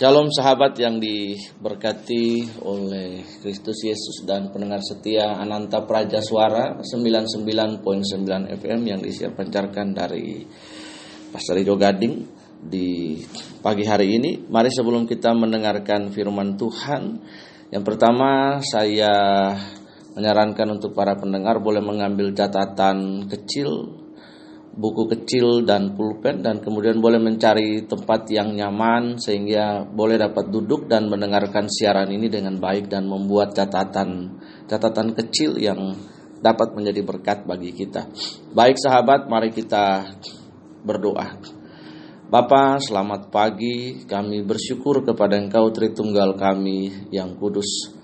Shalom sahabat yang diberkati oleh Kristus Yesus dan pendengar setia Ananta Praja Suara 99.9 FM yang disiap pancarkan dari Pasar Ijo Gading di pagi hari ini. Mari sebelum kita mendengarkan firman Tuhan, yang pertama saya menyarankan untuk para pendengar boleh mengambil catatan kecil buku kecil dan pulpen dan kemudian boleh mencari tempat yang nyaman sehingga boleh dapat duduk dan mendengarkan siaran ini dengan baik dan membuat catatan catatan kecil yang dapat menjadi berkat bagi kita. Baik sahabat, mari kita berdoa. Bapa, selamat pagi. Kami bersyukur kepada Engkau Tritunggal kami yang kudus.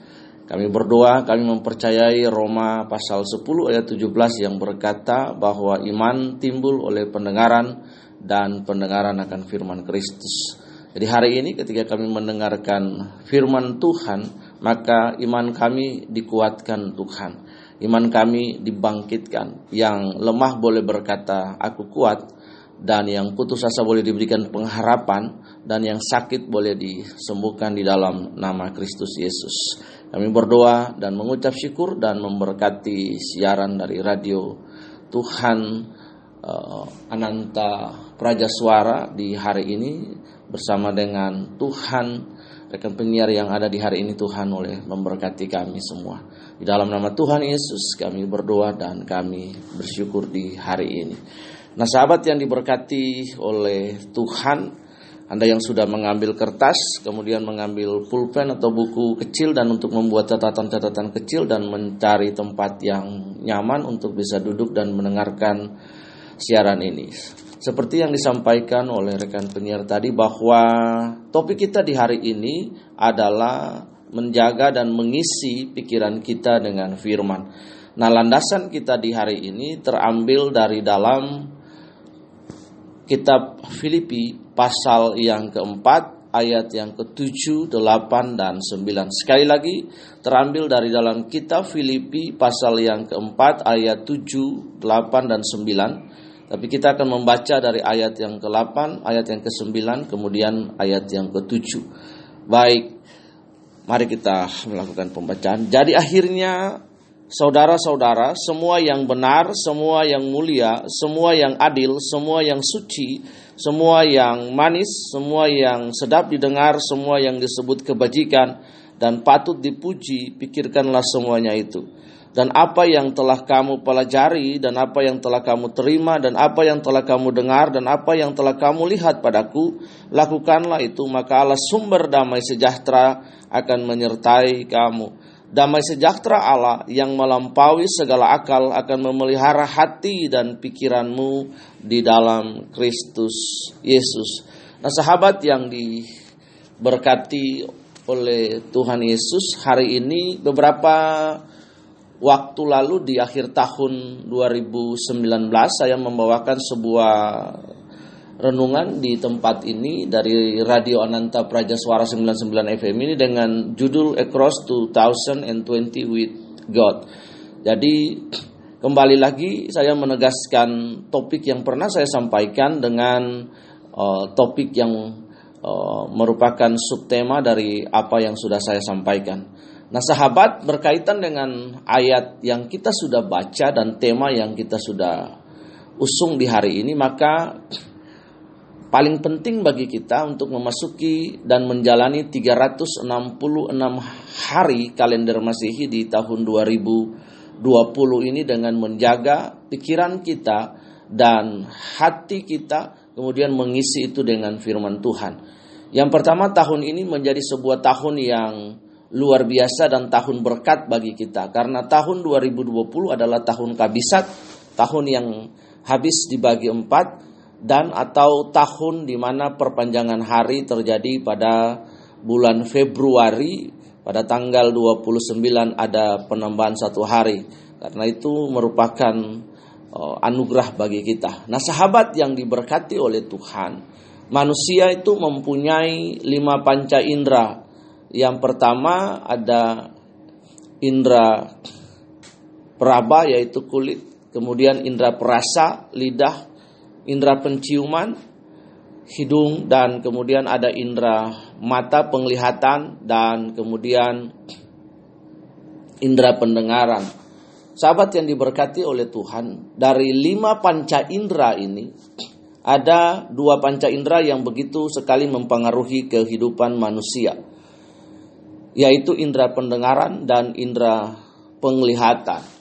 Kami berdoa, kami mempercayai Roma pasal 10 ayat 17 yang berkata bahwa iman timbul oleh pendengaran dan pendengaran akan firman Kristus. Jadi hari ini ketika kami mendengarkan firman Tuhan, maka iman kami dikuatkan Tuhan. Iman kami dibangkitkan. Yang lemah boleh berkata, aku kuat. Dan yang putus asa boleh diberikan pengharapan. Dan yang sakit boleh disembuhkan di dalam nama Kristus Yesus. Kami berdoa dan mengucap syukur dan memberkati siaran dari radio Tuhan uh, Ananta Praja Suara di hari ini bersama dengan Tuhan rekan penyiar yang ada di hari ini Tuhan oleh memberkati kami semua. Di dalam nama Tuhan Yesus kami berdoa dan kami bersyukur di hari ini. Nah sahabat yang diberkati oleh Tuhan, anda yang sudah mengambil kertas, kemudian mengambil pulpen atau buku kecil dan untuk membuat catatan-catatan kecil dan mencari tempat yang nyaman untuk bisa duduk dan mendengarkan siaran ini. Seperti yang disampaikan oleh rekan penyiar tadi bahwa topik kita di hari ini adalah menjaga dan mengisi pikiran kita dengan firman. Nah, landasan kita di hari ini terambil dari dalam kitab Filipi pasal yang keempat ayat yang ketujuh, delapan, dan sembilan. Sekali lagi terambil dari dalam kitab Filipi pasal yang keempat ayat tujuh, delapan, dan sembilan. Tapi kita akan membaca dari ayat yang ke-8, ayat yang ke-9, kemudian ayat yang ke-7. Baik, mari kita melakukan pembacaan. Jadi akhirnya saudara-saudara, semua yang benar, semua yang mulia, semua yang adil, semua yang suci, semua yang manis, semua yang sedap didengar, semua yang disebut kebajikan dan patut dipuji, pikirkanlah semuanya itu. Dan apa yang telah kamu pelajari, dan apa yang telah kamu terima, dan apa yang telah kamu dengar, dan apa yang telah kamu lihat padaku, lakukanlah itu, maka Allah sumber damai sejahtera akan menyertai kamu. Damai sejahtera Allah yang melampaui segala akal akan memelihara hati dan pikiranmu di dalam Kristus Yesus. Nah, sahabat yang diberkati oleh Tuhan Yesus, hari ini beberapa waktu lalu di akhir tahun 2019 saya membawakan sebuah renungan di tempat ini dari Radio Ananta Praja Suara 99 FM ini dengan judul Across 2020 with God. Jadi kembali lagi saya menegaskan topik yang pernah saya sampaikan dengan uh, topik yang uh, merupakan subtema dari apa yang sudah saya sampaikan. Nah, sahabat berkaitan dengan ayat yang kita sudah baca dan tema yang kita sudah usung di hari ini, maka paling penting bagi kita untuk memasuki dan menjalani 366 hari kalender Masehi di tahun 2020 ini dengan menjaga pikiran kita dan hati kita kemudian mengisi itu dengan firman Tuhan. Yang pertama tahun ini menjadi sebuah tahun yang luar biasa dan tahun berkat bagi kita karena tahun 2020 adalah tahun kabisat, tahun yang habis dibagi empat dan atau tahun di mana perpanjangan hari terjadi pada bulan Februari pada tanggal 29 ada penambahan satu hari. Karena itu merupakan uh, anugerah bagi kita. Nah, sahabat yang diberkati oleh Tuhan, manusia itu mempunyai lima panca indera. Yang pertama ada indera peraba yaitu kulit, kemudian indera perasa, lidah, indera penciuman, hidung dan kemudian ada indera mata penglihatan dan kemudian indera pendengaran. Sahabat yang diberkati oleh Tuhan, dari lima panca indera ini ada dua panca indera yang begitu sekali mempengaruhi kehidupan manusia, yaitu indera pendengaran dan indera penglihatan.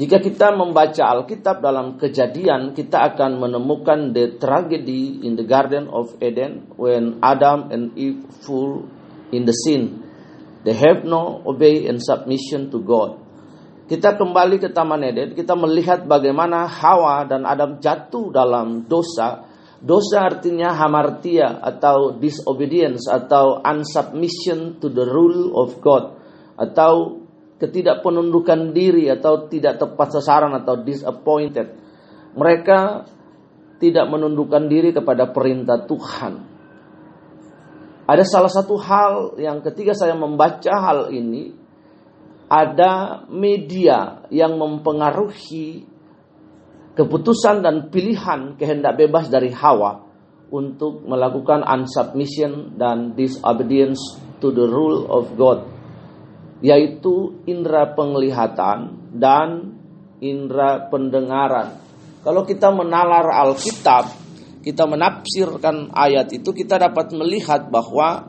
Jika kita membaca Alkitab dalam kejadian, kita akan menemukan the tragedy in the Garden of Eden when Adam and Eve fall in the sin. They have no obey and submission to God. Kita kembali ke Taman Eden, kita melihat bagaimana Hawa dan Adam jatuh dalam dosa. Dosa artinya hamartia atau disobedience atau unsubmission to the rule of God atau ketidakpenundukan diri atau tidak tepat sasaran atau disappointed. Mereka tidak menundukkan diri kepada perintah Tuhan. Ada salah satu hal yang ketika saya membaca hal ini, ada media yang mempengaruhi keputusan dan pilihan kehendak bebas dari Hawa untuk melakukan unsubmission dan disobedience to the rule of God yaitu indera penglihatan dan indera pendengaran. Kalau kita menalar Alkitab, kita menafsirkan ayat itu, kita dapat melihat bahwa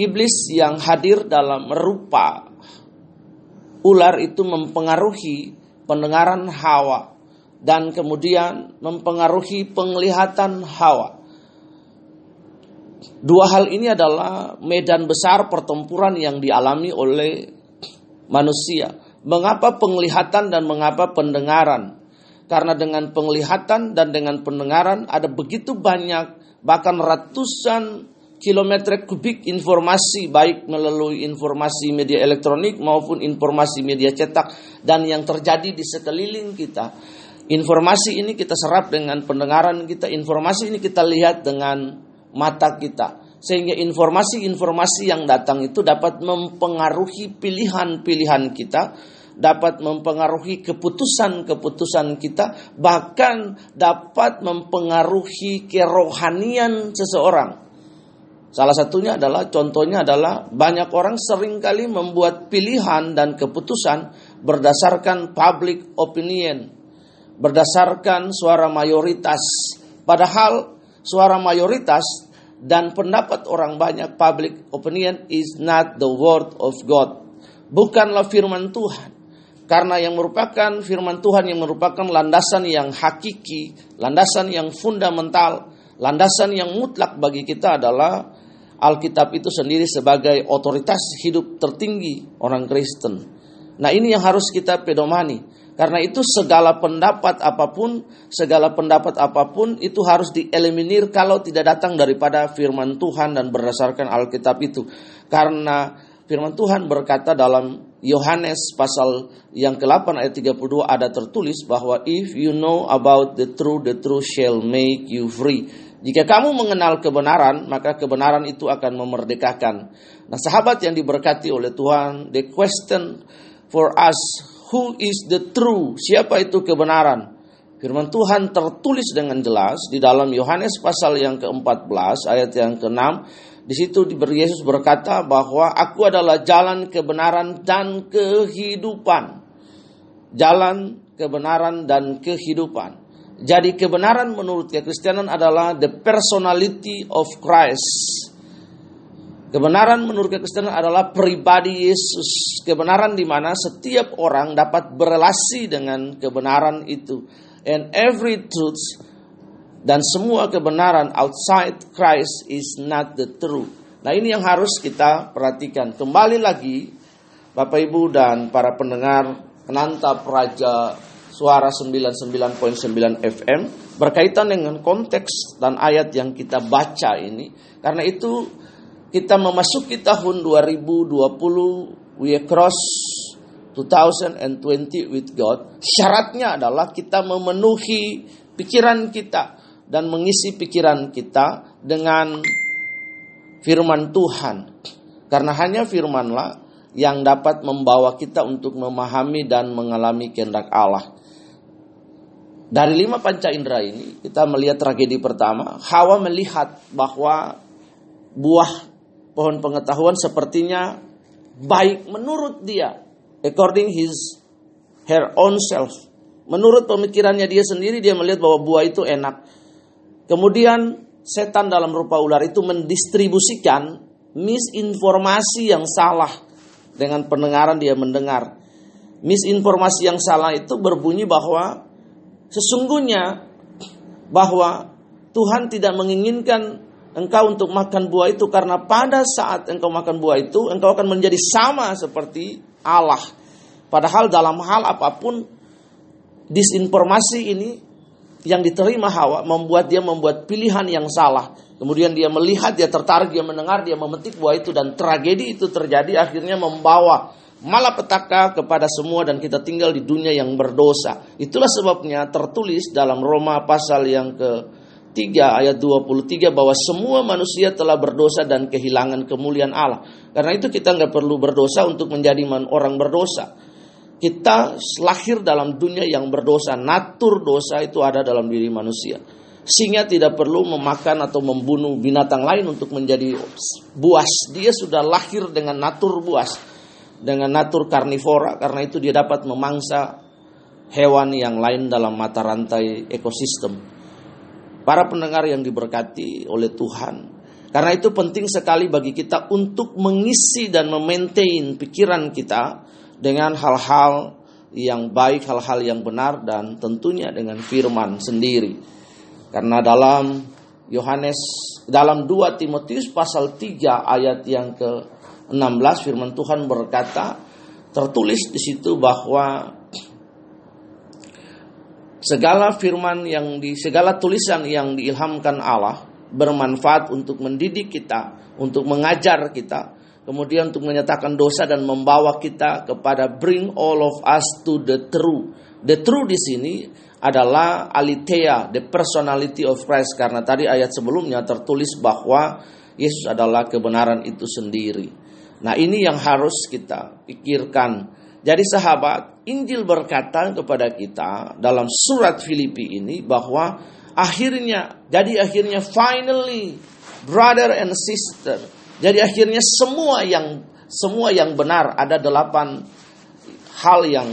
iblis yang hadir dalam rupa ular itu mempengaruhi pendengaran Hawa dan kemudian mempengaruhi penglihatan Hawa. Dua hal ini adalah medan besar pertempuran yang dialami oleh manusia. Mengapa penglihatan dan mengapa pendengaran? Karena dengan penglihatan dan dengan pendengaran ada begitu banyak bahkan ratusan kilometer kubik informasi baik melalui informasi media elektronik maupun informasi media cetak dan yang terjadi di sekeliling kita. Informasi ini kita serap dengan pendengaran kita, informasi ini kita lihat dengan mata kita sehingga informasi-informasi yang datang itu dapat mempengaruhi pilihan-pilihan kita, dapat mempengaruhi keputusan-keputusan kita, bahkan dapat mempengaruhi kerohanian seseorang. Salah satunya adalah contohnya adalah banyak orang sering kali membuat pilihan dan keputusan berdasarkan public opinion, berdasarkan suara mayoritas. Padahal suara mayoritas dan pendapat orang banyak public opinion is not the word of God. Bukanlah firman Tuhan. Karena yang merupakan firman Tuhan yang merupakan landasan yang hakiki, landasan yang fundamental, landasan yang mutlak bagi kita adalah Alkitab itu sendiri sebagai otoritas hidup tertinggi orang Kristen. Nah ini yang harus kita pedomani. Karena itu segala pendapat apa pun, segala pendapat apa pun itu harus dieliminir kalau tidak datang daripada firman Tuhan dan berdasarkan Alkitab itu. Karena firman Tuhan berkata dalam Yohanes pasal yang ke-8 ayat 32 ada tertulis bahwa if you know about the truth, the truth shall make you free. Jika kamu mengenal kebenaran, maka kebenaran itu akan memerdekakan. Nah, sahabat yang diberkati oleh Tuhan, the question for us who is the true, siapa itu kebenaran. Firman Tuhan tertulis dengan jelas di dalam Yohanes pasal yang ke-14 ayat yang ke-6. Di situ Yesus berkata bahwa aku adalah jalan kebenaran dan kehidupan. Jalan kebenaran dan kehidupan. Jadi kebenaran menurut kekristenan adalah the personality of Christ Kebenaran menurut kekristenan adalah pribadi Yesus. Kebenaran di mana setiap orang dapat berelasi dengan kebenaran itu. And every truth dan semua kebenaran outside Christ is not the truth. Nah ini yang harus kita perhatikan. Kembali lagi Bapak Ibu dan para pendengar penantap Raja Suara 99.9 FM berkaitan dengan konteks dan ayat yang kita baca ini. Karena itu kita memasuki tahun 2020, we cross 2020 with God. Syaratnya adalah kita memenuhi pikiran kita dan mengisi pikiran kita dengan firman Tuhan. Karena hanya firmanlah yang dapat membawa kita untuk memahami dan mengalami kehendak Allah. Dari lima panca indera ini kita melihat tragedi pertama, Hawa melihat bahwa buah pohon pengetahuan sepertinya baik menurut dia, according his her own self. Menurut pemikirannya dia sendiri dia melihat bahwa buah itu enak. Kemudian setan dalam rupa ular itu mendistribusikan misinformasi yang salah dengan pendengaran dia mendengar. Misinformasi yang salah itu berbunyi bahwa sesungguhnya bahwa Tuhan tidak menginginkan engkau untuk makan buah itu karena pada saat engkau makan buah itu engkau akan menjadi sama seperti Allah. Padahal dalam hal apa pun disinformasi ini yang diterima Hawa membuat dia membuat pilihan yang salah. Kemudian dia melihat, dia tertarik, dia mendengar, dia memetik buah itu dan tragedi itu terjadi akhirnya membawa malapetaka kepada semua dan kita tinggal di dunia yang berdosa. Itulah sebabnya tertulis dalam Roma pasal yang ke 3 ayat 23 bahwa semua manusia telah berdosa dan kehilangan kemuliaan Allah. Karena itu kita nggak perlu berdosa untuk menjadi orang berdosa. Kita lahir dalam dunia yang berdosa. Natur dosa itu ada dalam diri manusia. Sehingga tidak perlu memakan atau membunuh binatang lain untuk menjadi buas. Dia sudah lahir dengan natur buas. Dengan natur karnivora. Karena itu dia dapat memangsa hewan yang lain dalam mata rantai ekosistem. Para pendengar yang diberkati oleh Tuhan. Karena itu penting sekali bagi kita untuk mengisi dan memaintain pikiran kita dengan hal-hal yang baik, hal-hal yang benar dan tentunya dengan firman sendiri. Karena dalam Yohanes dalam 2 Timotius pasal 3 ayat yang ke-16 firman Tuhan berkata tertulis di situ bahwa segala firman yang di segala tulisan yang diilhamkan Allah bermanfaat untuk mendidik kita, untuk mengajar kita, kemudian untuk menyatakan dosa dan membawa kita kepada bring all of us to the true. The true di sini adalah alitea, the personality of Christ. Karena tadi ayat sebelumnya tertulis bahwa Yesus adalah kebenaran itu sendiri. Nah ini yang harus kita pikirkan. Jadi sahabat, Injil berkata kepada kita dalam surat Filipi ini bahwa akhirnya, jadi akhirnya finally, brother and sister, jadi akhirnya semua yang semua yang benar ada delapan hal yang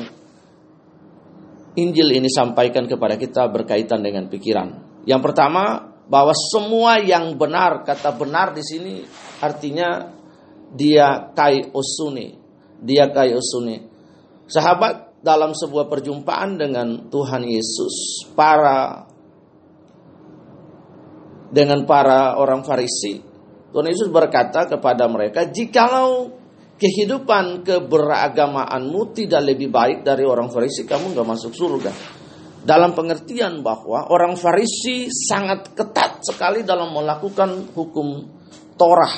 Injil ini sampaikan kepada kita berkaitan dengan pikiran. Yang pertama, bahwa semua yang benar, kata benar di sini artinya dia kai osune. Dia kai osune. Sahabat dalam sebuah perjumpaan dengan Tuhan Yesus, para dengan para orang Farisi, Tuhan Yesus berkata kepada mereka, "Jikalau kehidupan keberagamaanmu tidak lebih baik dari orang Farisi, kamu nggak masuk surga. Dalam pengertian bahwa orang Farisi sangat ketat sekali dalam melakukan hukum Torah.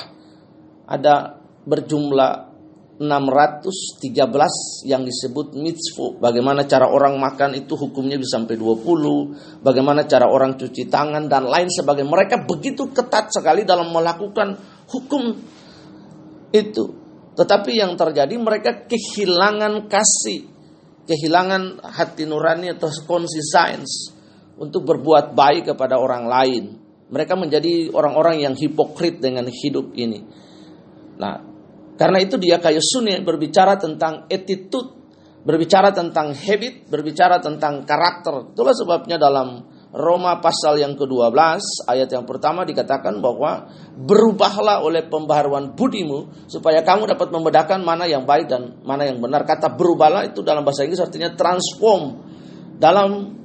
Ada berjumlah 613 yang disebut mitzvot. Bagaimana cara orang makan itu hukumnya bisa sampai 20. Bagaimana cara orang cuci tangan dan lain sebagainya. Mereka begitu ketat sekali dalam melakukan hukum itu. Tetapi yang terjadi mereka kehilangan kasih, kehilangan hati nurani atau conscience untuk berbuat baik kepada orang lain. Mereka menjadi orang-orang yang hipokrit dengan hidup ini. Nah, karena itu dia kayu sunni berbicara tentang attitude, berbicara tentang habit, berbicara tentang karakter. Itulah sebabnya dalam Roma pasal yang ke-12 ayat yang pertama dikatakan bahwa berubahlah oleh pembaharuan budimu supaya kamu dapat membedakan mana yang baik dan mana yang benar. Kata berubahlah itu dalam bahasa Inggris artinya transform. Dalam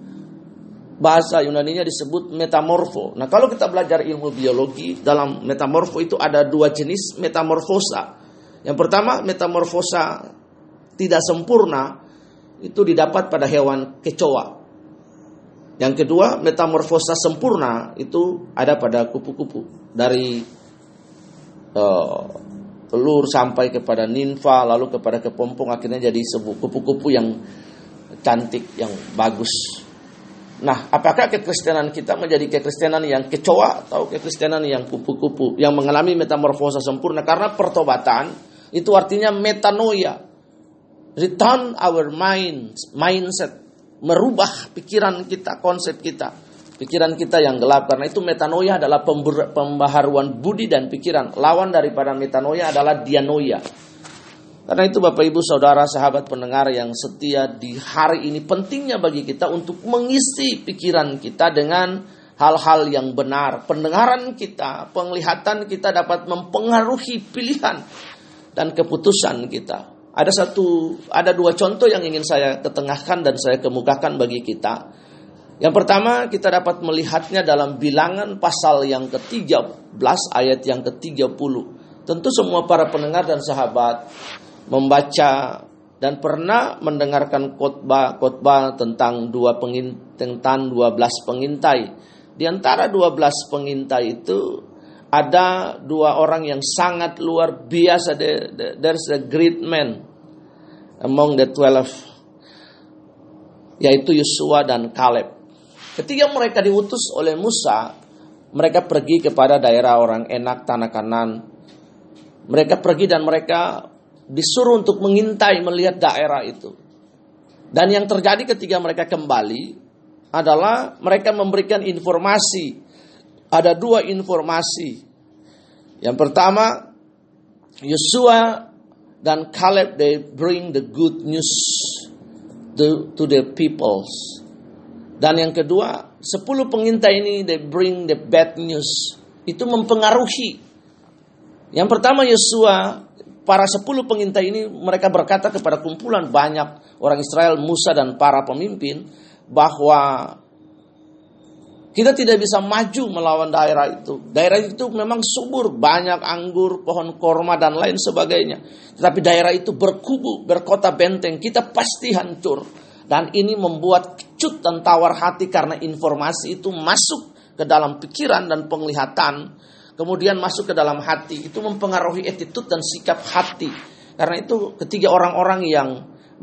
bahasa Yunani-nya disebut metamorfo. Nah, kalau kita belajar ilmu biologi, dalam metamorfo itu ada dua jenis metamorfosa. Yang pertama, metamorfosa tidak sempurna itu didapat pada hewan kecoa. Yang kedua, metamorfosa sempurna itu ada pada kupu-kupu dari uh, telur sampai kepada ninfa lalu kepada kepompong akhirnya jadi sebuah kupu-kupu yang cantik yang bagus. Nah, apakah kekristenan kita menjadi kekristenan yang kecoa atau kekristenan yang kupu-kupu yang mengalami metamorfosa sempurna karena pertobatan itu artinya metanoia. Return our minds, mindset merubah pikiran kita, konsep kita. Pikiran kita yang gelap karena itu metanoia adalah pembaharuan budi dan pikiran. Lawan daripada metanoia adalah dianoia. Karena itu Bapak Ibu Saudara sahabat pendengar yang setia di hari ini pentingnya bagi kita untuk mengisi pikiran kita dengan hal-hal yang benar. Pendengaran kita, penglihatan kita dapat mempengaruhi pilihan dan keputusan kita. Ada satu, ada dua contoh yang ingin saya ketengahkan dan saya kemukakan bagi kita. Yang pertama kita dapat melihatnya dalam bilangan pasal yang ke-13 ayat yang ke-30. Tentu semua para pendengar dan sahabat membaca dan pernah mendengarkan khotbah-khotbah tentang dua pengin, tentang 12 pengintai. Di antara 12 pengintai itu ada dua orang yang sangat luar biasa. There's a great man among the twelve, yaitu Yosua dan Kaleb. Ketika mereka diutus oleh Musa, mereka pergi kepada daerah orang enak tanah kanan. Mereka pergi dan mereka disuruh untuk mengintai melihat daerah itu. Dan yang terjadi ketika mereka kembali adalah mereka memberikan informasi ada dua informasi. Yang pertama, Yosua dan Caleb they bring the good news to, to the peoples. Dan yang kedua, sepuluh pengintai ini they bring the bad news. Itu mempengaruhi. Yang pertama Yosua, para sepuluh pengintai ini mereka berkata kepada kumpulan banyak orang Israel, Musa dan para pemimpin bahwa kita tidak bisa maju melawan daerah itu. Daerah itu memang subur, banyak anggur, pohon korma dan lain sebagainya. Tetapi daerah itu berkubu, berkota benteng, kita pasti hancur. Dan ini membuat kecut dan tawar hati karena informasi itu masuk ke dalam pikiran dan penglihatan. Kemudian masuk ke dalam hati, itu mempengaruhi attitude dan sikap hati. Karena itu ketiga orang-orang yang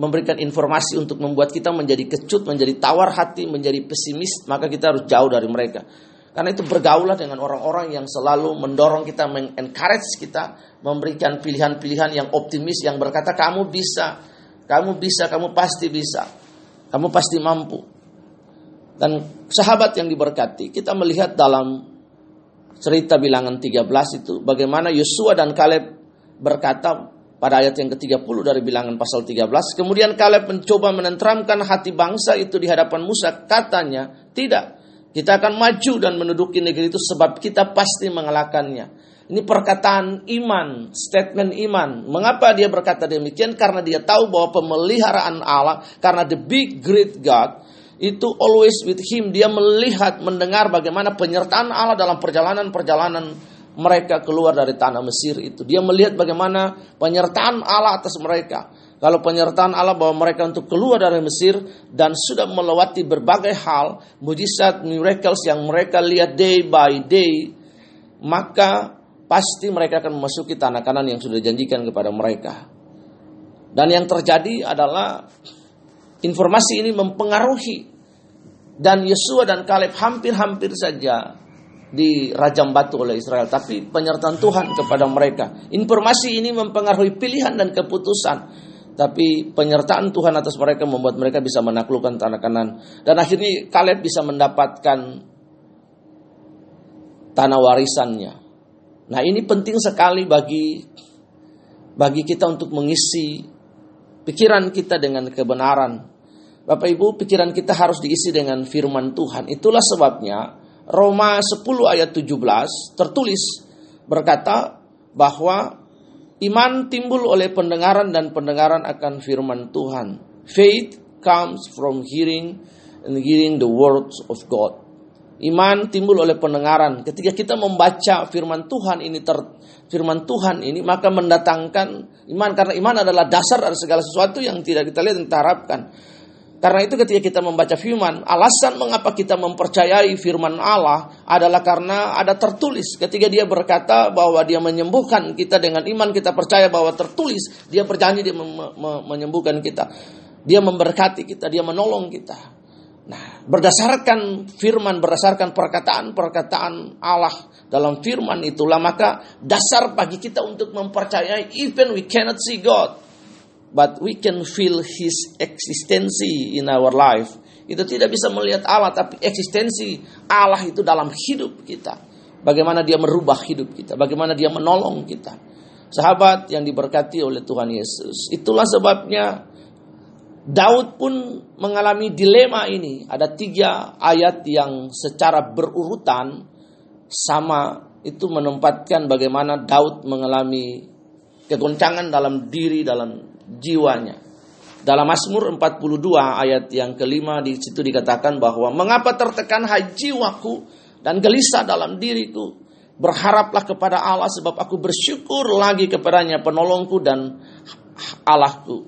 memberikan informasi untuk membuat kita menjadi kecut, menjadi tawar hati, menjadi pesimis, maka kita harus jauh dari mereka. Karena itu bergaulah dengan orang-orang yang selalu mendorong kita, mengencourage kita, memberikan pilihan-pilihan yang optimis, yang berkata kamu bisa, kamu bisa, kamu pasti bisa, kamu pasti mampu. Dan sahabat yang diberkati, kita melihat dalam cerita bilangan 13 itu, bagaimana Yosua dan Kaleb berkata, pada ayat yang ke-30 dari bilangan pasal 13. Kemudian Kaleb mencoba menenteramkan hati bangsa itu di hadapan Musa. Katanya, tidak. Kita akan maju dan menduduki negeri itu sebab kita pasti mengalahkannya. Ini perkataan iman, statement iman. Mengapa dia berkata demikian? Karena dia tahu bahwa pemeliharaan Allah, karena the big great God, itu always with him. Dia melihat, mendengar bagaimana penyertaan Allah dalam perjalanan-perjalanan mereka keluar dari tanah Mesir itu. Dia melihat bagaimana penyertaan Allah atas mereka. Kalau penyertaan Allah bahwa mereka untuk keluar dari Mesir dan sudah melewati berbagai hal, mujizat, miracles yang mereka lihat day by day, maka pasti mereka akan memasuki tanah kanan yang sudah dijanjikan kepada mereka. Dan yang terjadi adalah informasi ini mempengaruhi dan Yesua dan Kaleb hampir-hampir saja di rajam batu oleh Israel, tapi penyertaan Tuhan kepada mereka. Informasi ini mempengaruhi pilihan dan keputusan, tapi penyertaan Tuhan atas mereka membuat mereka bisa menaklukkan tanah kanan. Dan akhirnya Kaleb bisa mendapatkan tanah warisannya. Nah ini penting sekali bagi bagi kita untuk mengisi pikiran kita dengan kebenaran. Bapak Ibu, pikiran kita harus diisi dengan firman Tuhan. Itulah sebabnya Roma 10 ayat 17 tertulis berkata bahwa iman timbul oleh pendengaran dan pendengaran akan firman Tuhan. Faith comes from hearing and hearing the words of God. Iman timbul oleh pendengaran. Ketika kita membaca firman Tuhan ini ter, firman Tuhan ini maka mendatangkan iman karena iman adalah dasar dari segala sesuatu yang tidak kita lihat dan kita harapkan. Karena itu ketika kita membaca firman, alasan mengapa kita mempercayai firman Allah adalah karena ada tertulis. Ketika dia berkata bahwa dia menyembuhkan kita dengan iman, kita percaya bahwa tertulis, dia berjanji dia menyembuhkan kita. Dia memberkati kita, dia menolong kita. Nah, berdasarkan firman, berdasarkan perkataan-perkataan Allah dalam firman itulah maka dasar bagi kita untuk mempercayai even we cannot see God but we can feel his existence in our life Kita tidak bisa melihat Allah, tapi eksistensi Allah itu dalam hidup kita. Bagaimana dia merubah hidup kita, bagaimana dia menolong kita. Sahabat yang diberkati oleh Tuhan Yesus. Itulah sebabnya Daud pun mengalami dilema ini. Ada tiga ayat yang secara berurutan sama itu menempatkan bagaimana Daud mengalami kegoncangan dalam diri, dalam jiwanya. Dalam Mazmur 42 ayat yang kelima di situ dikatakan bahwa mengapa tertekan jiwaku dan gelisah dalam diriku. Berharaplah kepada Allah sebab aku bersyukur lagi kepadanya penolongku dan Allahku.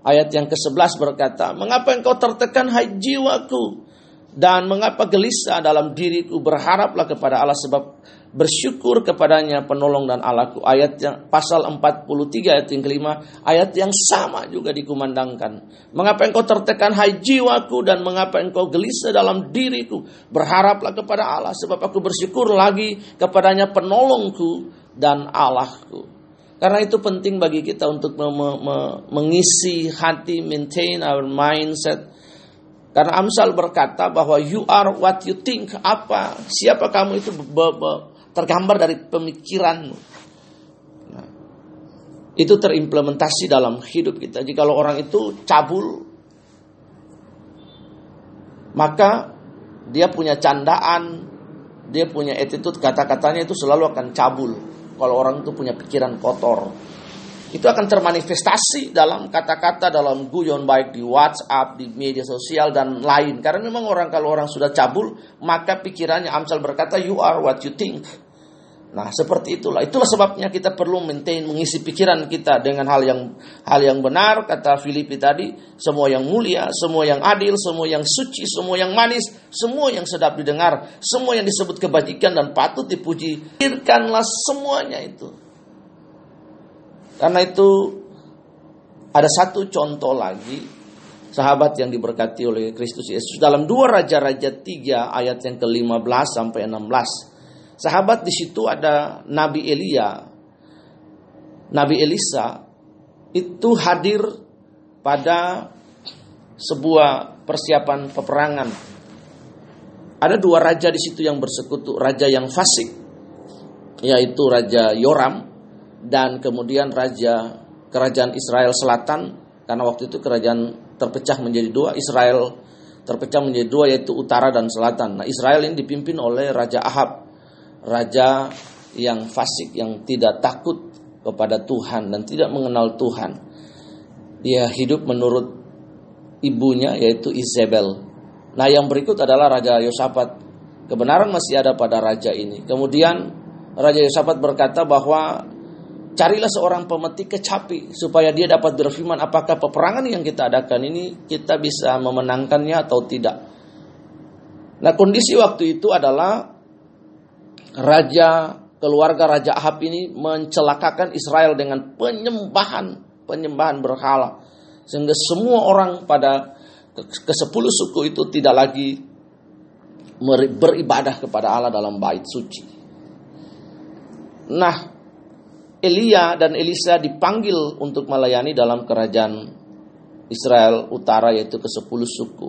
Ayat yang ke-11 berkata, Mengapa engkau tertekan hai jiwaku? Dan mengapa gelisah dalam diriku berharaplah kepada Allah sebab bersyukur kepadanya penolong dan Allahku. Ayat yang pasal 43 ayat yang kelima, ayat yang sama juga dikumandangkan. Mengapa engkau tertekan hai jiwaku dan mengapa engkau gelisah dalam diriku? Berharaplah kepada Allah sebab aku bersyukur lagi kepadanya penolongku dan Allahku. Karena itu penting bagi kita untuk mengisi hati, maintain our mindset. Karena Amsal berkata bahwa you are what you think. Apa? Siapa kamu itu tergambar dari pemikiranmu. Nah, itu terimplementasi dalam hidup kita. Jika orang itu cabul, maka dia punya candaan, dia punya attitude, kata-katanya itu selalu akan cabul. Kalau orang itu punya pikiran kotor, itu akan termanifestasi dalam kata-kata dalam guyon baik di WhatsApp, di media sosial dan lain. Karena memang orang kalau orang sudah cabul, maka pikirannya Amsal berkata you are what you think. Nah, seperti itulah. Itulah sebabnya kita perlu maintain mengisi pikiran kita dengan hal yang hal yang benar kata Filipi tadi, semua yang mulia, semua yang adil, semua yang suci, semua yang manis, semua yang sedap didengar, semua yang disebut kebajikan dan patut dipuji. Pikirkanlah semuanya itu. Karena itu ada satu contoh lagi sahabat yang diberkati oleh Kristus Yesus dalam dua raja-raja tiga ayat yang ke-15 sampai 16. Sahabat di situ ada Nabi Elia, Nabi Elisa itu hadir pada sebuah persiapan peperangan. Ada dua raja di situ yang bersekutu, raja yang fasik, yaitu Raja Yoram dan kemudian raja kerajaan Israel Selatan karena waktu itu kerajaan terpecah menjadi dua Israel terpecah menjadi dua yaitu utara dan selatan. Nah Israel ini dipimpin oleh Raja Ahab raja yang fasik yang tidak takut kepada Tuhan dan tidak mengenal Tuhan. Dia hidup menurut ibunya yaitu Isabel. Nah yang berikut adalah Raja Yosafat. Kebenaran masih ada pada raja ini. Kemudian Raja Yosafat berkata bahwa Carilah seorang pemetik kecapi supaya dia dapat berfirman apakah peperangan yang kita adakan ini kita bisa memenangkannya atau tidak. Nah kondisi waktu itu adalah raja keluarga raja Ahab ini mencelakakan Israel dengan penyembahan penyembahan berhala sehingga semua orang pada ke sepuluh suku itu tidak lagi beribadah kepada Allah dalam bait suci. Nah, Elia dan Elisa dipanggil untuk melayani dalam kerajaan Israel utara yaitu ke sepuluh suku.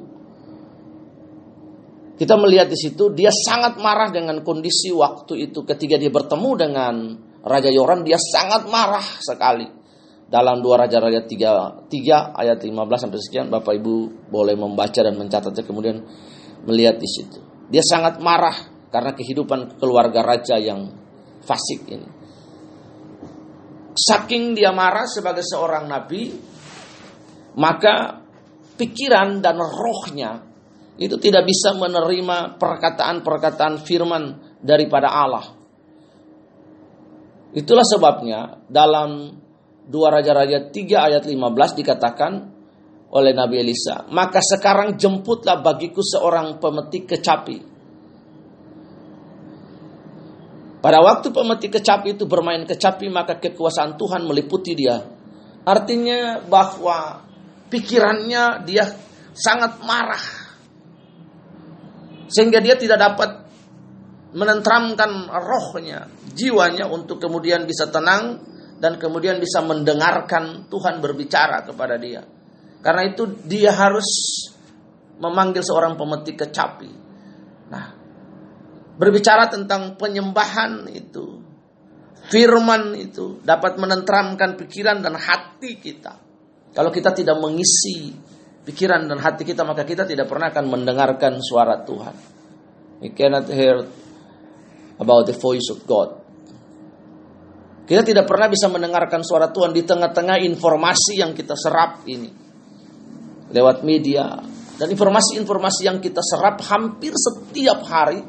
Kita melihat di situ dia sangat marah dengan kondisi waktu itu ketika dia bertemu dengan Raja Yoram dia sangat marah sekali. Dalam dua Raja-Raja tiga, tiga ayat 15 sampai sekian Bapak Ibu boleh membaca dan mencatatnya kemudian melihat di situ. Dia sangat marah karena kehidupan keluarga raja yang fasik ini. Saking dia marah sebagai seorang nabi, maka pikiran dan rohnya itu tidak bisa menerima perkataan-perkataan firman daripada Allah. Itulah sebabnya dalam dua Raja-Raja 3 ayat 15 dikatakan oleh Nabi Elisa, maka sekarang jemputlah bagiku seorang pemetik kecapi Pada waktu pemetik kecapi itu bermain kecapi maka kekuasaan Tuhan meliputi dia. Artinya bahwa pikirannya dia sangat marah. Sehingga dia tidak dapat menentramkan rohnya, jiwanya untuk kemudian bisa tenang dan kemudian bisa mendengarkan Tuhan berbicara kepada dia. Karena itu dia harus memanggil seorang pemetik kecapi. Berbicara tentang penyembahan itu, firman itu dapat menenteramkan pikiran dan hati kita. Kalau kita tidak mengisi pikiran dan hati kita, maka kita tidak pernah akan mendengarkan suara Tuhan. We cannot hear about the voice of God. Kita tidak pernah bisa mendengarkan suara Tuhan di tengah-tengah informasi yang kita serap ini. Lewat media. Dan informasi-informasi yang kita serap hampir setiap hari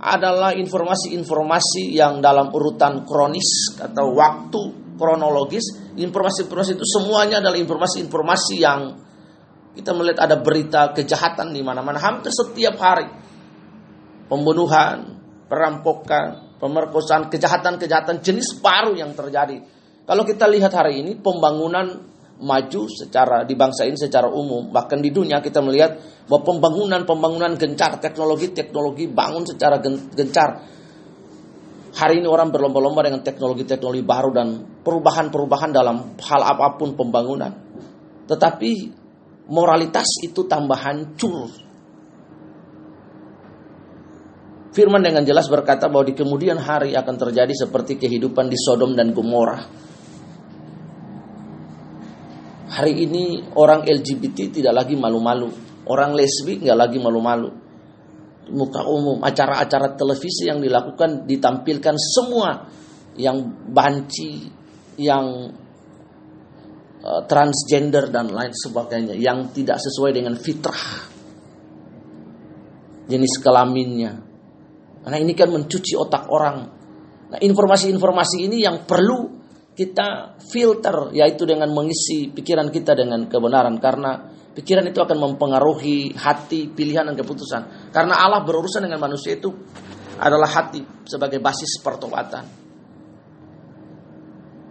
adalah informasi-informasi yang dalam urutan kronis atau waktu kronologis. Informasi-informasi itu semuanya adalah informasi-informasi yang kita melihat ada berita kejahatan di mana-mana hampir setiap hari. Pembunuhan, perampokan, pemerkosaan, kejahatan-kejahatan jenis baru yang terjadi. Kalau kita lihat hari ini pembangunan maju secara di bangsa ini secara umum, bahkan di dunia kita melihat bahwa pembangunan-pembangunan gencar, teknologi-teknologi bangun secara gencar. Hari ini orang berlomba-lomba dengan teknologi-teknologi baru dan perubahan-perubahan dalam hal apa pun pembangunan. Tetapi moralitas itu tambah hancur. Firman dengan jelas berkata bahwa di kemudian hari akan terjadi seperti kehidupan di Sodom dan Gomora. Hari ini orang LGBT tidak lagi malu-malu. Orang lesbi nggak lagi malu-malu. Muka umum, acara-acara televisi yang dilakukan ditampilkan semua yang banci, yang Eh, transgender dan lain sebagainya yang tidak sesuai dengan fitrah jenis kelaminnya. Karena ini kan mencuci otak orang. Nah, informasi-informasi ini yang perlu kita filter yaitu dengan mengisi pikiran kita dengan kebenaran karena pikiran itu akan mempengaruhi hati, pilihan dan keputusan. Karena Allah berurusan dengan manusia itu adalah hati sebagai basis pertobatan.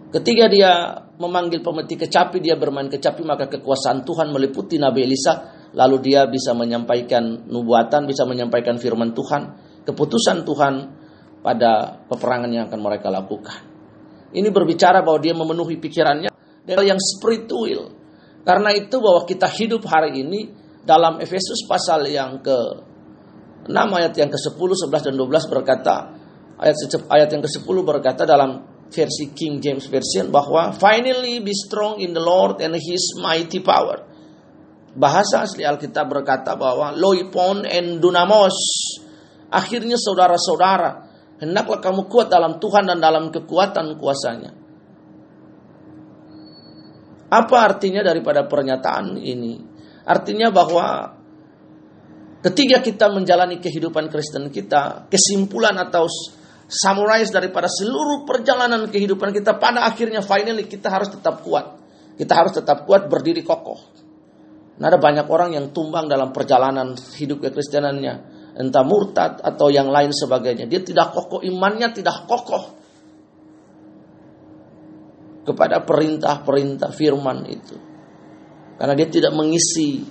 Ketika dia memanggil pemetik kecapi, dia bermain kecapi, maka kekuasaan Tuhan meliputi Nabi Elisa. Lalu dia bisa menyampaikan nubuatan, bisa menyampaikan firman Tuhan, keputusan Tuhan pada peperangan yang akan mereka lakukan. Ini berbicara bahwa dia memenuhi pikirannya dengan yang spiritual. Karena itu bahwa kita hidup hari ini dalam Efesus pasal yang ke 6 ayat yang ke-10, 11 dan 12 berkata ayat ayat yang ke-10 berkata dalam versi King James Version bahwa finally be strong in the Lord and his mighty power. Bahasa asli Alkitab berkata bahwa loipon and dunamos. Akhirnya saudara-saudara, hendaklah kamu kuat dalam Tuhan dan dalam kekuatan kuasanya. Apa artinya daripada pernyataan ini? Artinya bahwa ketika kita menjalani kehidupan Kristen kita, kesimpulan atau summarize daripada seluruh perjalanan kehidupan kita pada akhirnya finally kita harus tetap kuat. Kita harus tetap kuat berdiri kokoh. Nah, ada banyak orang yang tumbang dalam perjalanan hidup kekristenannya, entah murtad atau yang lain sebagainya. Dia tidak kokoh imannya, tidak kokoh kepada perintah-perintah firman itu. Karena dia tidak mengisi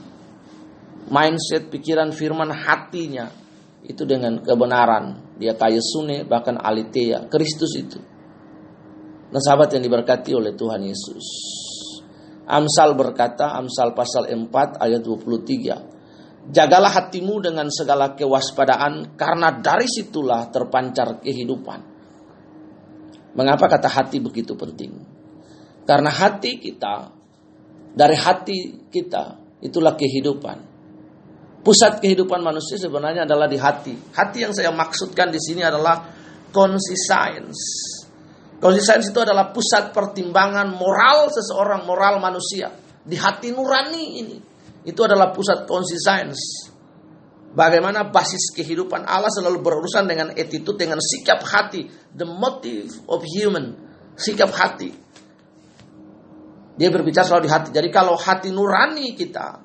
mindset, pikiran firman hatinya itu dengan kebenaran. Dia kaya sune bahkan alitea, Kristus itu. Nah sahabat yang diberkati oleh Tuhan Yesus. Amsal berkata, Amsal pasal 4 ayat 23. Jagalah hatimu dengan segala kewaspadaan karena dari situlah terpancar kehidupan. Mengapa kata hati begitu penting? Karena hati kita, dari hati kita, itulah kehidupan. Pusat kehidupan manusia sebenarnya adalah di hati. Hati yang saya maksudkan di sini adalah conscience. Conscience itu adalah pusat pertimbangan moral seseorang, moral manusia. Di hati nurani ini. Itu adalah pusat conscience. Bagaimana basis kehidupan Allah selalu berurusan dengan attitude, dengan sikap hati. The motive of human. Sikap hati. Dia berbicara selalu di hati. Jadi kalau hati nurani kita,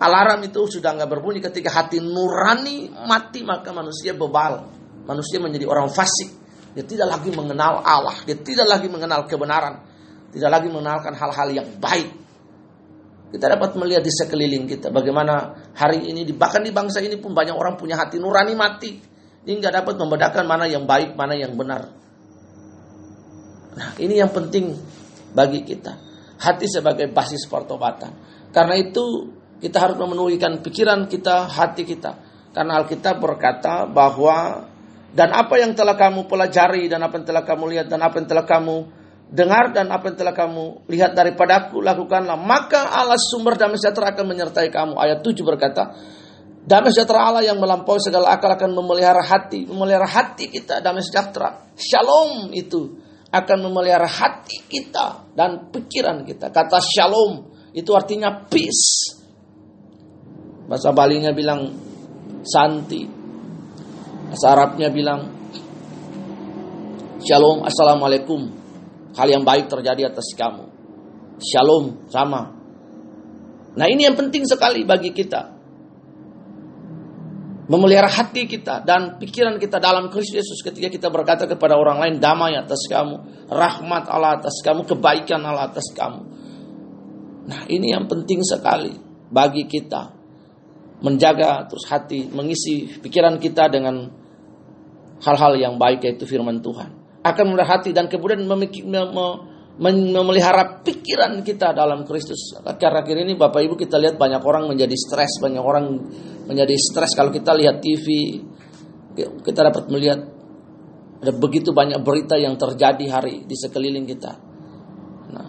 Alarm itu sudah nggak berbunyi ketika hati nurani mati maka manusia bebal. Manusia menjadi orang fasik. Dia tidak lagi mengenal Allah. Dia tidak lagi mengenal kebenaran. Tidak lagi mengenalkan hal-hal yang baik. Kita dapat melihat di sekeliling kita bagaimana hari ini bahkan di bangsa ini pun banyak orang punya hati nurani mati. Dia nggak dapat membedakan mana yang baik, mana yang benar. Nah, ini yang penting bagi kita. Hati sebagai basis pertobatan. Karena itu Kita harus memenuhikan pikiran kita, hati kita. Karena Alkitab berkata bahwa dan apa yang telah kamu pelajari dan apa yang telah kamu lihat dan apa yang telah kamu dengar dan apa yang telah kamu lihat daripadaku lakukanlah. Maka Allah sumber damai sejahtera akan menyertai kamu. Ayat 7 berkata damai sejahtera Allah yang melampaui segala akal akan memelihara hati memelihara hati kita. Damai sejahtera shalom itu akan memelihara hati kita dan pikiran kita. Kata shalom itu artinya peace. Bahasa Balinya bilang santi. Bahasa Arabnya bilang shalom assalamualaikum hal yang baik terjadi atas kamu. Shalom sama. Nah ini yang penting sekali bagi kita. Memelihara hati kita dan pikiran kita dalam Kristus Yesus ketika kita berkata kepada orang lain damai atas kamu, rahmat Allah atas kamu, kebaikan Allah atas kamu. Nah ini yang penting sekali bagi kita menjaga terus hati, mengisi pikiran kita dengan hal-hal yang baik yaitu firman Tuhan akan memelihara hati dan kemudian memelihara pikiran kita dalam Kristus. Akhir-akhir ini Bapak Ibu kita lihat banyak orang menjadi stres, banyak orang menjadi stres kalau kita lihat TV. Kita dapat melihat ada begitu banyak berita yang terjadi hari di sekeliling kita. Nah,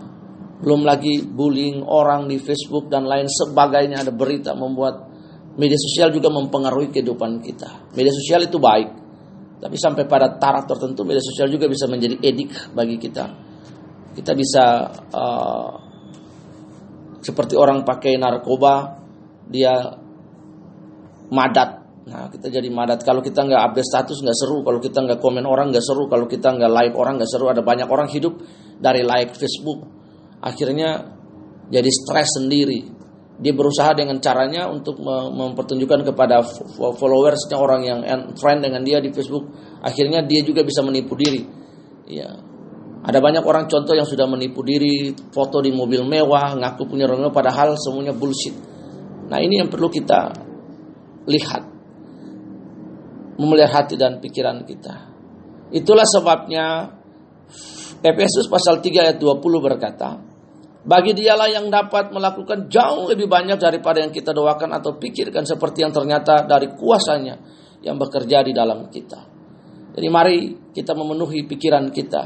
belum lagi bullying orang di Facebook dan lain sebagainya ada berita membuat media sosial juga mempengaruhi kehidupan kita. Media sosial itu baik, tapi sampai pada taraf tertentu media sosial juga bisa menjadi edik bagi kita. Kita bisa uh, seperti orang pakai narkoba, dia madat. Nah, kita jadi madat. Kalau kita nggak update status nggak seru. Kalau kita nggak komen orang nggak seru. Kalau kita nggak like orang nggak seru. Ada banyak orang hidup dari like Facebook. Akhirnya jadi stres sendiri dia berusaha dengan caranya untuk mempertunjukkan kepada followersnya orang yang friend dengan dia di Facebook. Akhirnya dia juga bisa menipu diri. Ya. Ada banyak orang contoh yang sudah menipu diri foto di mobil mewah ngaku punya rumah padahal semuanya bullshit. Nah ini yang perlu kita lihat. Memelihara hati dan pikiran kita. Itulah sebabnya Efesus pasal 3 ayat 20 berkata bagi dialah yang dapat melakukan jauh lebih banyak daripada yang kita doakan atau pikirkan seperti yang ternyata dari kuasanya yang bekerja di dalam kita. Jadi mari kita memenuhi pikiran kita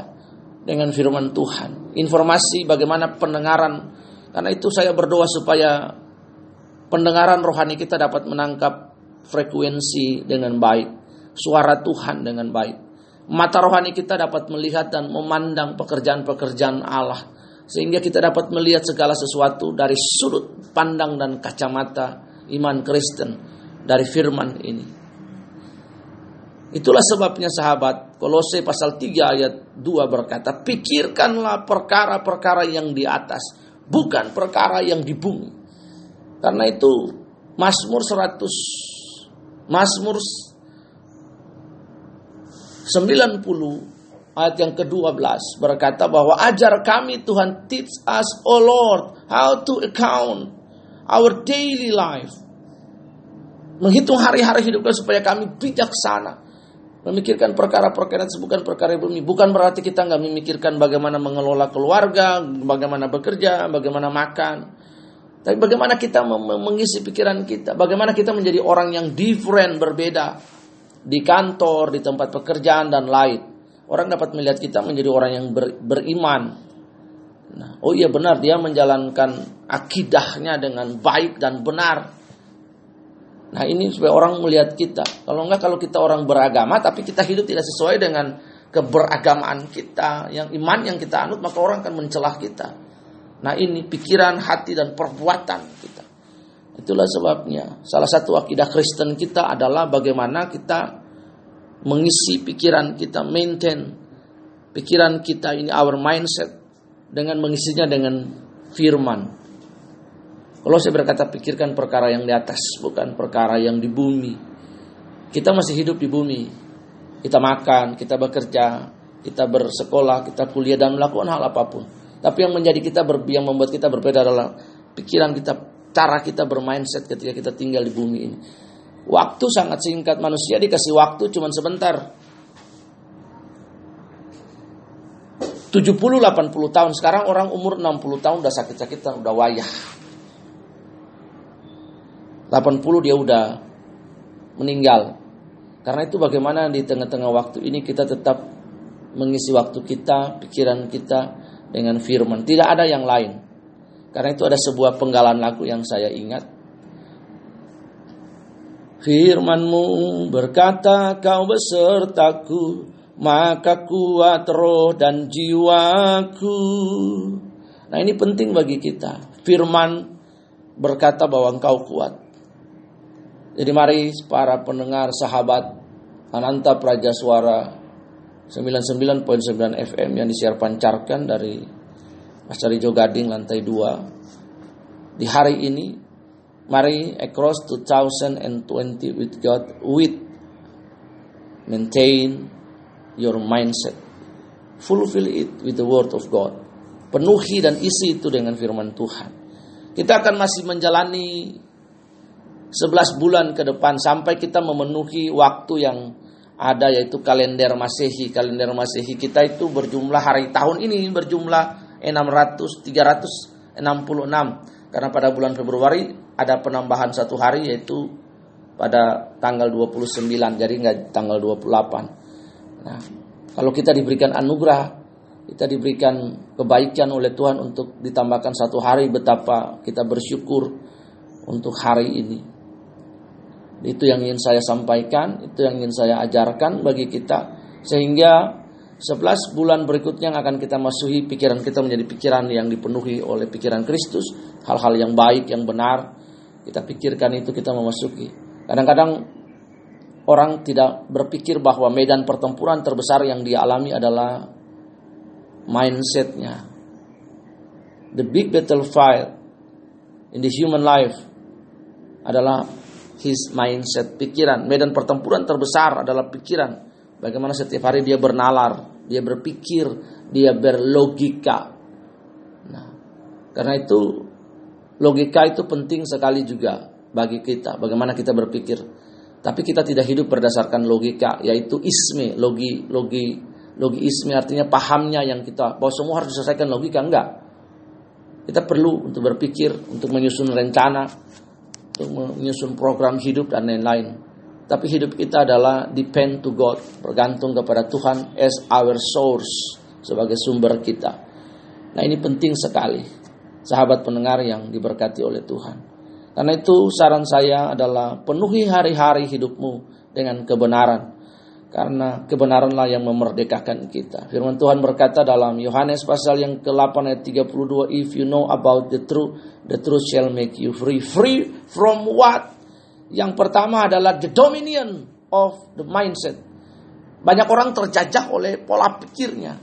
dengan firman Tuhan. Informasi bagaimana pendengaran. Karena itu saya berdoa supaya pendengaran rohani kita dapat menangkap frekuensi dengan baik. Suara Tuhan dengan baik. Mata rohani kita dapat melihat dan memandang pekerjaan-pekerjaan Allah sehingga kita dapat melihat segala sesuatu dari sudut pandang dan kacamata iman Kristen dari firman ini. Itulah sebabnya sahabat Kolose pasal 3 ayat 2 berkata, "Pikirkanlah perkara-perkara yang di atas, bukan perkara yang di bumi." Karena itu Mazmur 100 Mazmur 90 ayat yang ke-12 berkata bahwa ajar kami Tuhan teach us oh Lord how to account our daily life. Menghitung hari-hari hidup kami supaya kami bijaksana. Memikirkan perkara-perkara bukan perkara bumi bukan berarti kita nggak memikirkan bagaimana mengelola keluarga bagaimana bekerja bagaimana makan. Tapi bagaimana kita mengisi pikiran kita. Bagaimana kita menjadi orang yang different berbeda. Di kantor di tempat pekerjaan dan lain orang dapat melihat kita menjadi orang yang ber, beriman. Nah, oh iya benar dia menjalankan akidahnya dengan baik dan benar. Nah ini supaya orang melihat kita. Kalau enggak kalau kita orang beragama tapi kita hidup tidak sesuai dengan keberagamaan kita, yang iman yang kita anut maka orang akan mencelah kita. Nah ini pikiran, hati dan perbuatan kita. Itulah sebabnya salah satu akidah Kristen kita adalah bagaimana kita mengisi pikiran kita, maintain pikiran kita ini our mindset dengan mengisinya dengan firman. Kalau saya berkata pikirkan perkara yang di atas, bukan perkara yang di bumi. Kita masih hidup di bumi. Kita makan, kita bekerja, kita bersekolah, kita kuliah dan melakukan hal apa pun. Tapi yang menjadi kita yang membuat kita berbeda adalah pikiran kita, cara kita bermindset ketika kita tinggal di bumi ini. Waktu sangat singkat, manusia dikasih waktu cuma sebentar. 70-80 tahun, sekarang orang umur 60 tahun udah sakit-sakitan, udah wayah. 80 dia udah meninggal. Karena itu bagaimana di tengah-tengah waktu ini kita tetap mengisi waktu kita, pikiran kita dengan firman. Tidak ada yang lain. Karena itu ada sebuah penggalan lagu yang saya ingat. Firmanmu berkata kau besertaku, maka kuat roh dan jiwaku. Nah ini penting bagi kita. Firman berkata bahwa engkau kuat. Jadi mari para pendengar sahabat Ananta Praja Suara 99.9 FM yang disiar pancarkan dari Pasar Ijo Gading lantai 2 di hari ini mari across 2020 with God with maintain your mindset. Fulfill it with the word of God. Penuhi dan isi itu dengan firman Tuhan. Kita akan masih menjalani 11 bulan ke depan sampai kita memenuhi waktu yang ada yaitu kalender Masehi. Kalender Masehi kita itu berjumlah hari. Tahun ini berjumlah 600 366 karena pada bulan Februari ada penambahan satu hari yaitu pada tanggal 29 jadi nggak tanggal 28. Nah, kalau kita diberikan anugerah kita diberikan kebaikan oleh Tuhan untuk ditambahkan satu hari betapa kita bersyukur untuk hari ini. Itu yang ingin saya sampaikan, itu yang ingin saya ajarkan bagi kita sehingga 11 bulan berikutnya yang akan kita masuki pikiran kita menjadi pikiran yang dipenuhi oleh pikiran Kristus, hal-hal yang baik, yang benar. Kita pikirkan itu kita memasuki. Kadang-kadang orang tidak berpikir bahwa medan pertempuran terbesar yang dia alami adalah mindsetnya. The big battlefield in the human life adalah his mindset, pikiran. Medan pertempuran terbesar adalah pikiran. Bagaimana setiap hari dia bernalar, dia berpikir, dia berlogika. Nah, karena itu logika itu penting sekali juga bagi kita. Bagaimana kita berpikir. Tapi kita tidak hidup berdasarkan logika, yaitu isme, logi, logi, logi isme artinya pahamnya yang kita bahwa semua harus diselesaikan logika enggak. Kita perlu untuk berpikir, untuk menyusun rencana, untuk menyusun program hidup dan lain-lain. Tapi hidup kita adalah depend to God, bergantung kepada Tuhan as our source sebagai sumber kita. Nah ini penting sekali, sahabat pendengar yang diberkati oleh Tuhan. Karena itu saran saya adalah penuhi hari-hari hidupmu dengan kebenaran karena kebenaranlah yang memerdekakan kita. Firman Tuhan berkata dalam Yohanes pasal yang ke-8 ayat 32, if you know about the truth, the truth shall make you free. Free from what? Yang pertama adalah the dominion of the mindset. Banyak orang terjajah oleh pola pikirnya.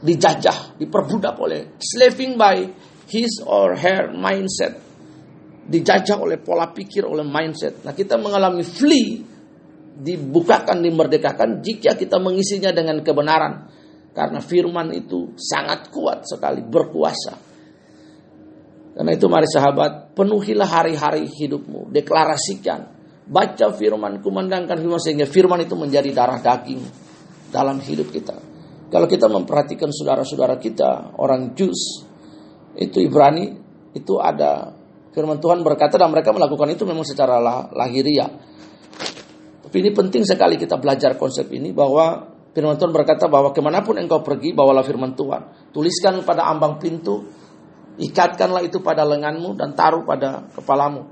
Dijajah, diperbudak oleh slaving by his or her mindset. Dijajah oleh pola pikir, oleh mindset. Nah kita mengalami flee dibukakan, dimerdekakan jika kita mengisinya dengan kebenaran. Karena firman itu sangat kuat sekali, berkuasa. Karena itu mari sahabat, penuhilah hari-hari hidupmu, deklarasikan. Baca firman, kumandangkan firman sehingga firman itu menjadi darah daging dalam hidup kita. Kalau kita memperhatikan saudara-saudara kita, orang Jus, itu Ibrani, itu ada firman Tuhan berkata dan mereka melakukan itu memang secara lahiriah tapi ini penting sekali kita belajar konsep ini bahwa firman Tuhan berkata bahwa ke mana pun engkau pergi bawalah firman Tuhan. Tuliskan pada ambang pintu, ikatkanlah itu pada lenganmu dan taruh pada kepalamu.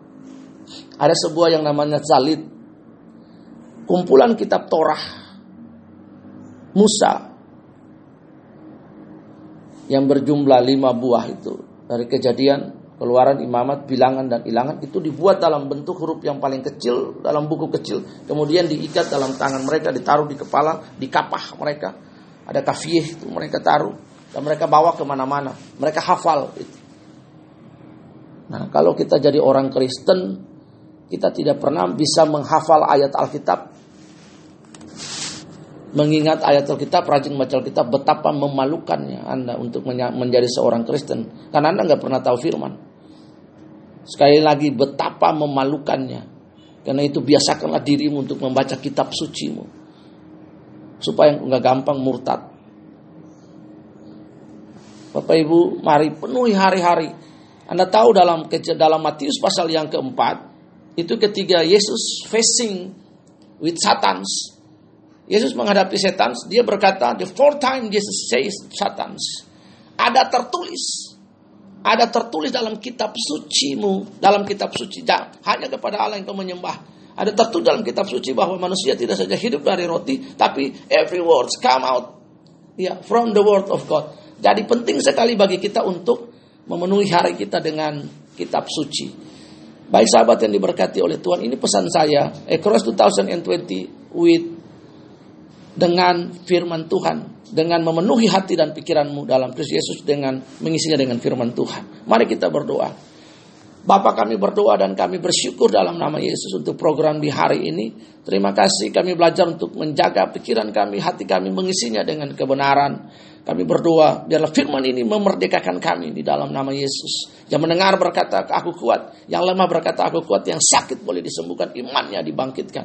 Ada sebuah yang namanya zalid. Kumpulan kitab Torah Musa yang berjumlah lima buah itu dari kejadian keluaran imamat, bilangan dan ilangan itu dibuat dalam bentuk huruf yang paling kecil dalam buku kecil. Kemudian diikat dalam tangan mereka, ditaruh di kepala, di kapah mereka. Ada kafiyeh itu mereka taruh dan mereka bawa ke mana-mana. Mereka hafal itu. Nah kalau kita jadi orang Kristen, kita tidak pernah bisa menghafal ayat Alkitab. Mengingat ayat Alkitab, rajin baca Alkitab, betapa memalukannya Anda untuk menjadi seorang Kristen. Karena Anda nggak pernah tahu firman. Sekali lagi betapa memalukannya. Karena itu biasakanlah dirimu untuk membaca kitab sucimu. Supaya nggak gampang murtad. Bapak Ibu, mari penuhi hari-hari. Anda tahu dalam dalam Matius pasal yang keempat, itu ketika Yesus facing with Satans. Yesus menghadapi setan, dia berkata, the fourth time Jesus says Satans. Ada tertulis, ada tertulis dalam kitab sucimu, dalam kitab suci. Hanya kepada Allah yang kau menyembah. Ada tertulis dalam kitab suci bahwa manusia tidak saja hidup dari roti, tapi every words come out ya from the word of God. Jadi penting sekali bagi kita untuk memenuhi hari kita dengan kitab suci. Baik sahabat yang diberkati oleh Tuhan, ini pesan saya, across 2020 with dengan firman Tuhan, dengan memenuhi hati dan pikiranmu dalam Kristus Yesus dengan mengisinya dengan firman Tuhan. Mari kita berdoa. Bapak kami berdoa dan kami bersyukur dalam nama Yesus untuk program di hari ini. Terima kasih kami belajar untuk menjaga pikiran kami, hati kami mengisinya dengan kebenaran. Kami berdoa biarlah firman ini memerdekakan kami di dalam nama Yesus. Yang mendengar berkata aku kuat, yang lemah berkata aku kuat, yang sakit boleh disembuhkan, imannya dibangkitkan.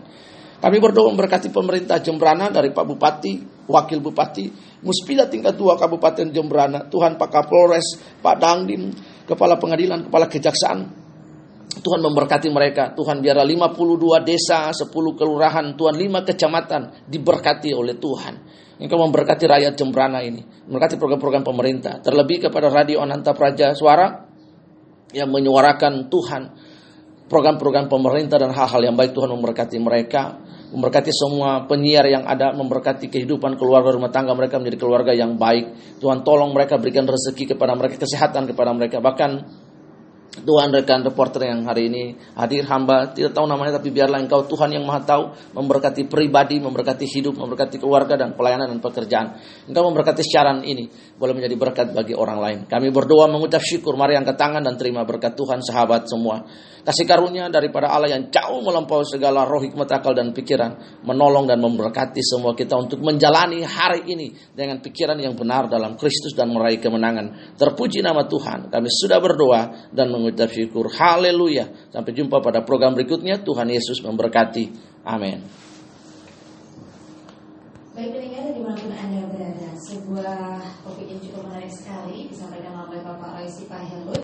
Kami berdoa memberkati pemerintah Jembrana dari Pak Bupati, Wakil Bupati, Muspida tingkat 2 Kabupaten Jembrana, Tuhan Pak Kapolres, Pak Dangdim, Kepala Pengadilan, Kepala Kejaksaan. Tuhan memberkati mereka. Tuhan biarlah 52 desa, 10 kelurahan, Tuhan 5 kecamatan diberkati oleh Tuhan. Engkau memberkati rakyat Jembrana ini, memberkati program-program pemerintah. Terlebih kepada Radio Ananta Praja Suara yang menyuarakan Tuhan program-program pemerintah dan hal-hal yang baik Tuhan memberkati mereka memberkati semua penyiar yang ada, memberkati kehidupan keluarga rumah tangga mereka menjadi keluarga yang baik. Tuhan tolong mereka berikan rezeki kepada mereka, kesehatan kepada mereka. Bahkan Tuhan rekan reporter yang hari ini hadir hamba tidak tahu namanya tapi biarlah engkau Tuhan yang maha tahu memberkati pribadi, memberkati hidup, memberkati keluarga dan pelayanan dan pekerjaan. Engkau memberkati siaran ini boleh menjadi berkat bagi orang lain. Kami berdoa mengucap syukur, mari angkat tangan dan terima berkat Tuhan sahabat semua. Kasih karunia daripada Allah yang jauh melampaui segala roh hikmat akal dan pikiran. Menolong dan memberkati semua kita untuk menjalani hari ini dengan pikiran yang benar dalam Kristus dan meraih kemenangan. Terpuji nama Tuhan. Kami sudah berdoa dan mengucap syukur. Haleluya. Sampai jumpa pada program berikutnya. Tuhan Yesus memberkati. Amin. Baik pendengar di mana pun Anda berada, sebuah topik yang cukup menarik sekali disampaikan oleh Bapak Roy Sipahelut.